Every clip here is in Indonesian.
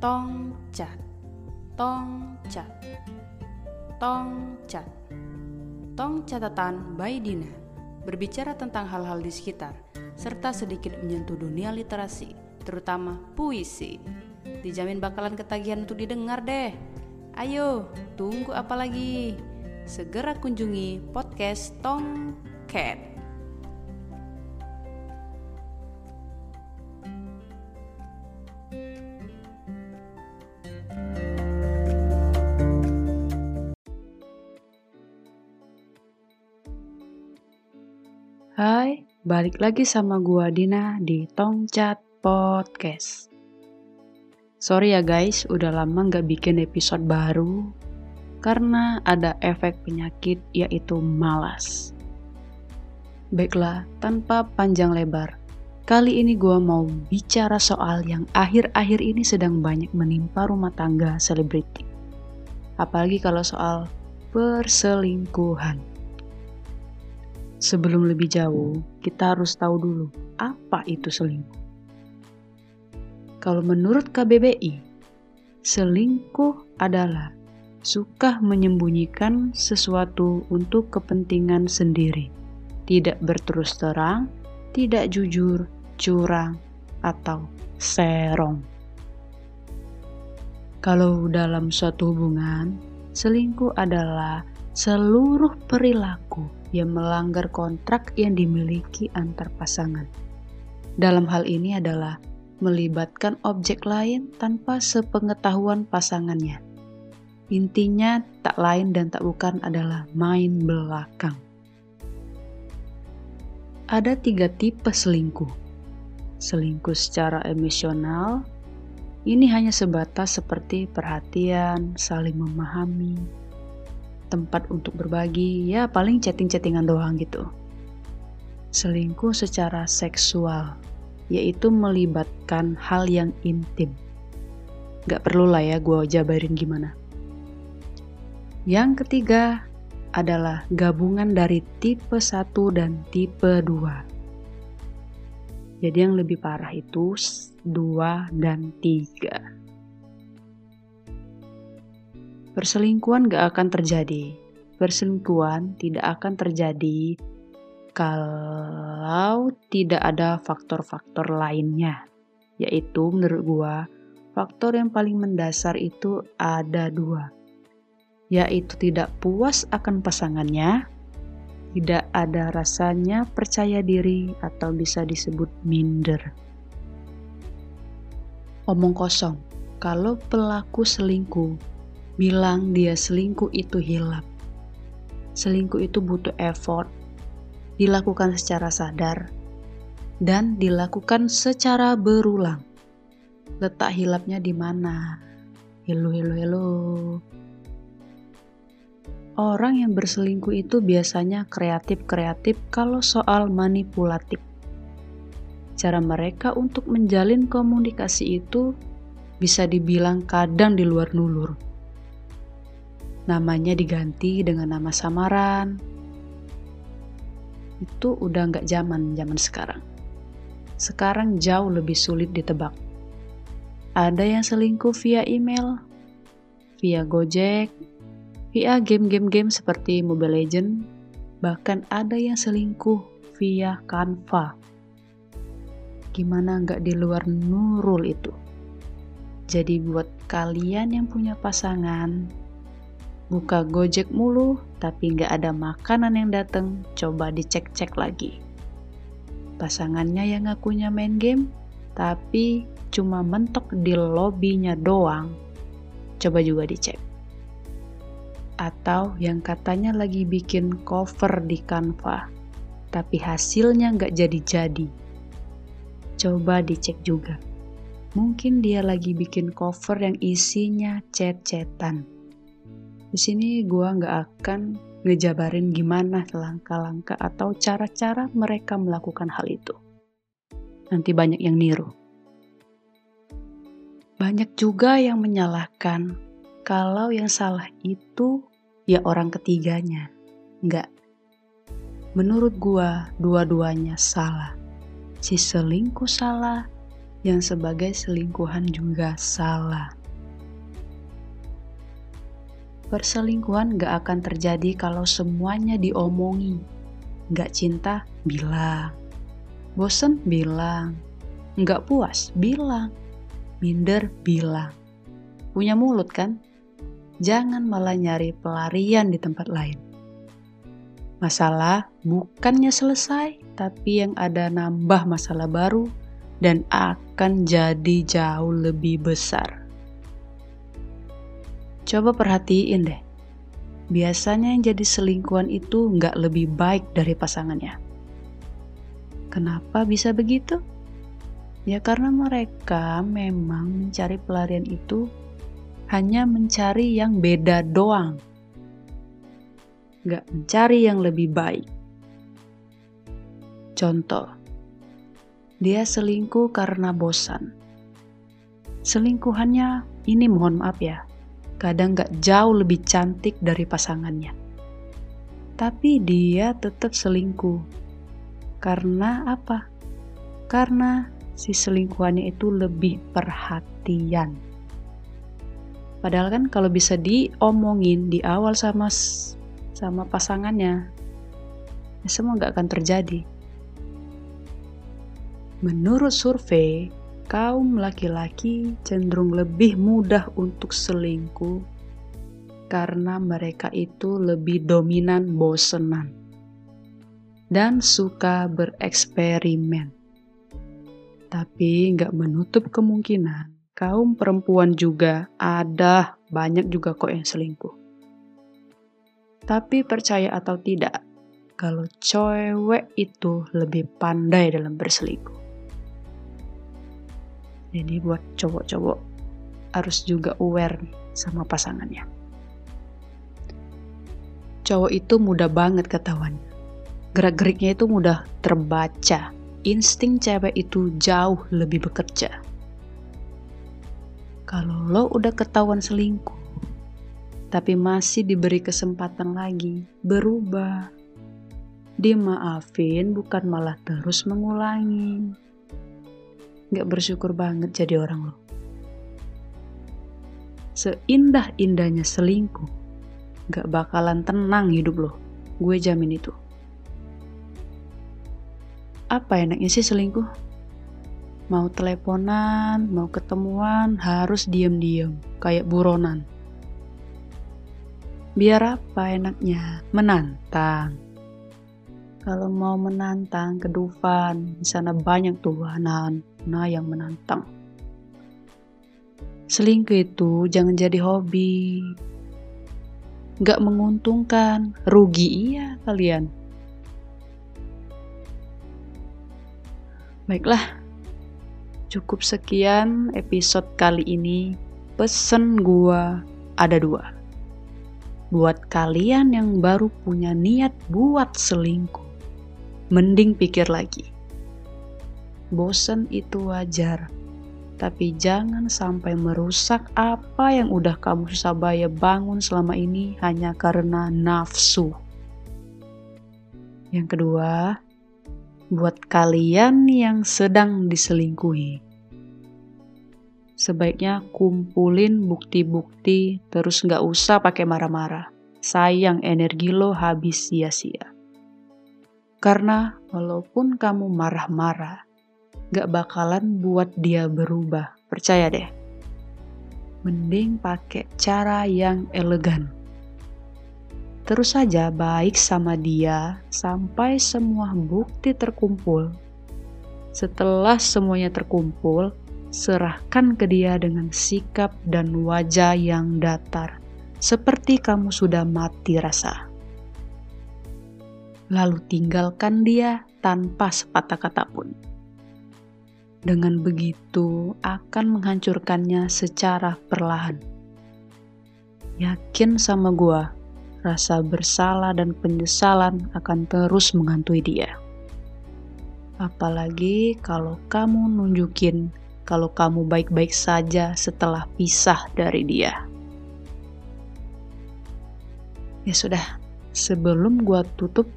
Tong cat, tong cat, tong cat, tong catatan by Dina berbicara tentang hal-hal di sekitar serta sedikit menyentuh dunia literasi, terutama puisi. Dijamin bakalan ketagihan untuk didengar deh. Ayo, tunggu apa lagi? Segera kunjungi podcast Tong Hai, balik lagi sama gua Dina di Tongcat Podcast. Sorry ya guys, udah lama nggak bikin episode baru karena ada efek penyakit yaitu malas. Baiklah, tanpa panjang lebar, kali ini gua mau bicara soal yang akhir-akhir ini sedang banyak menimpa rumah tangga selebriti. Apalagi kalau soal perselingkuhan. Sebelum lebih jauh, kita harus tahu dulu apa itu selingkuh. Kalau menurut KBBI, selingkuh adalah suka menyembunyikan sesuatu untuk kepentingan sendiri, tidak berterus terang, tidak jujur, curang, atau serong. Kalau dalam suatu hubungan, selingkuh adalah seluruh perilaku yang melanggar kontrak yang dimiliki antar pasangan. Dalam hal ini adalah melibatkan objek lain tanpa sepengetahuan pasangannya. Intinya tak lain dan tak bukan adalah main belakang. Ada tiga tipe selingkuh. Selingkuh secara emosional, ini hanya sebatas seperti perhatian, saling memahami, tempat untuk berbagi, ya paling chatting-chattingan doang gitu. Selingkuh secara seksual, yaitu melibatkan hal yang intim. Gak perlu lah ya gue jabarin gimana. Yang ketiga adalah gabungan dari tipe 1 dan tipe 2. Jadi yang lebih parah itu 2 dan 3 perselingkuhan gak akan terjadi. Perselingkuhan tidak akan terjadi kalau tidak ada faktor-faktor lainnya. Yaitu menurut gua, faktor yang paling mendasar itu ada dua. Yaitu tidak puas akan pasangannya, tidak ada rasanya percaya diri atau bisa disebut minder. Omong kosong, kalau pelaku selingkuh bilang dia selingkuh itu hilap. Selingkuh itu butuh effort, dilakukan secara sadar, dan dilakukan secara berulang. Letak hilapnya di mana? Hello, hello, hello. Orang yang berselingkuh itu biasanya kreatif-kreatif kalau soal manipulatif. Cara mereka untuk menjalin komunikasi itu bisa dibilang kadang di luar nulur namanya diganti dengan nama samaran. Itu udah nggak zaman zaman sekarang. Sekarang jauh lebih sulit ditebak. Ada yang selingkuh via email, via Gojek, via game-game game seperti Mobile Legend, bahkan ada yang selingkuh via Canva. Gimana nggak di luar nurul itu? Jadi buat kalian yang punya pasangan, Buka Gojek mulu, tapi nggak ada makanan yang dateng, coba dicek-cek lagi. Pasangannya yang ngakunya main game, tapi cuma mentok di lobbynya doang. Coba juga dicek. Atau yang katanya lagi bikin cover di Canva, tapi hasilnya nggak jadi-jadi. Coba dicek juga. Mungkin dia lagi bikin cover yang isinya chat-chatan di sini gue nggak akan ngejabarin gimana langkah-langkah atau cara-cara mereka melakukan hal itu. Nanti banyak yang niru. Banyak juga yang menyalahkan kalau yang salah itu ya orang ketiganya. Enggak. Menurut gua, dua-duanya salah. Si selingkuh salah, yang sebagai selingkuhan juga salah. Perselingkuhan gak akan terjadi kalau semuanya diomongi. Gak cinta, bilang. Bosen, bilang. Gak puas, bilang. Minder, bilang. Punya mulut kan? Jangan malah nyari pelarian di tempat lain. Masalah bukannya selesai, tapi yang ada nambah masalah baru dan akan jadi jauh lebih besar. Coba perhatiin deh. Biasanya yang jadi selingkuhan itu nggak lebih baik dari pasangannya. Kenapa bisa begitu? Ya karena mereka memang mencari pelarian itu hanya mencari yang beda doang. Nggak mencari yang lebih baik. Contoh, dia selingkuh karena bosan. Selingkuhannya ini mohon maaf ya, kadang gak jauh lebih cantik dari pasangannya. Tapi dia tetap selingkuh. Karena apa? Karena si selingkuhannya itu lebih perhatian. Padahal kan kalau bisa diomongin di awal sama sama pasangannya, ya semua gak akan terjadi. Menurut survei, kaum laki-laki cenderung lebih mudah untuk selingkuh karena mereka itu lebih dominan bosenan dan suka bereksperimen. Tapi nggak menutup kemungkinan kaum perempuan juga ada banyak juga kok yang selingkuh. Tapi percaya atau tidak, kalau cewek itu lebih pandai dalam berselingkuh. Jadi buat cowok-cowok harus juga aware sama pasangannya. Cowok itu mudah banget ketahuan. Gerak-geriknya itu mudah terbaca. Insting cewek itu jauh lebih bekerja. Kalau lo udah ketahuan selingkuh, tapi masih diberi kesempatan lagi, berubah. Dimaafin bukan malah terus mengulangi gak bersyukur banget jadi orang lo. Seindah-indahnya selingkuh, gak bakalan tenang hidup lo. Gue jamin itu. Apa enaknya sih selingkuh? Mau teleponan, mau ketemuan, harus diem-diem, kayak buronan. Biar apa enaknya? Menantang. Kalau mau menantang ke Dufan, di sana banyak tuh anak nah yang menantang. Selingkuh itu jangan jadi hobi. Gak menguntungkan, rugi iya kalian. Baiklah, cukup sekian episode kali ini. Pesen gua ada dua. Buat kalian yang baru punya niat buat selingkuh, mending pikir lagi bosan itu wajar. Tapi jangan sampai merusak apa yang udah kamu susah bayar bangun selama ini hanya karena nafsu. Yang kedua, buat kalian yang sedang diselingkuhi. Sebaiknya kumpulin bukti-bukti terus nggak usah pakai marah-marah. Sayang energi lo habis sia-sia. Karena walaupun kamu marah-marah, gak bakalan buat dia berubah. Percaya deh. Mending pakai cara yang elegan. Terus saja baik sama dia sampai semua bukti terkumpul. Setelah semuanya terkumpul, serahkan ke dia dengan sikap dan wajah yang datar, seperti kamu sudah mati rasa. Lalu tinggalkan dia tanpa sepatah kata pun. Dengan begitu, akan menghancurkannya secara perlahan. Yakin sama gua, rasa bersalah dan penyesalan akan terus menghantui dia. Apalagi kalau kamu nunjukin kalau kamu baik-baik saja setelah pisah dari dia. Ya sudah, sebelum gua tutup,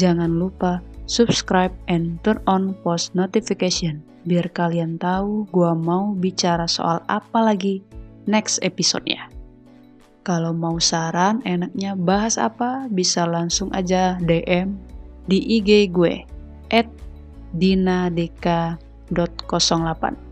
jangan lupa subscribe and turn on post notification biar kalian tahu gua mau bicara soal apa lagi next episode-nya. Kalau mau saran enaknya bahas apa bisa langsung aja DM di IG gue at dinadeka.08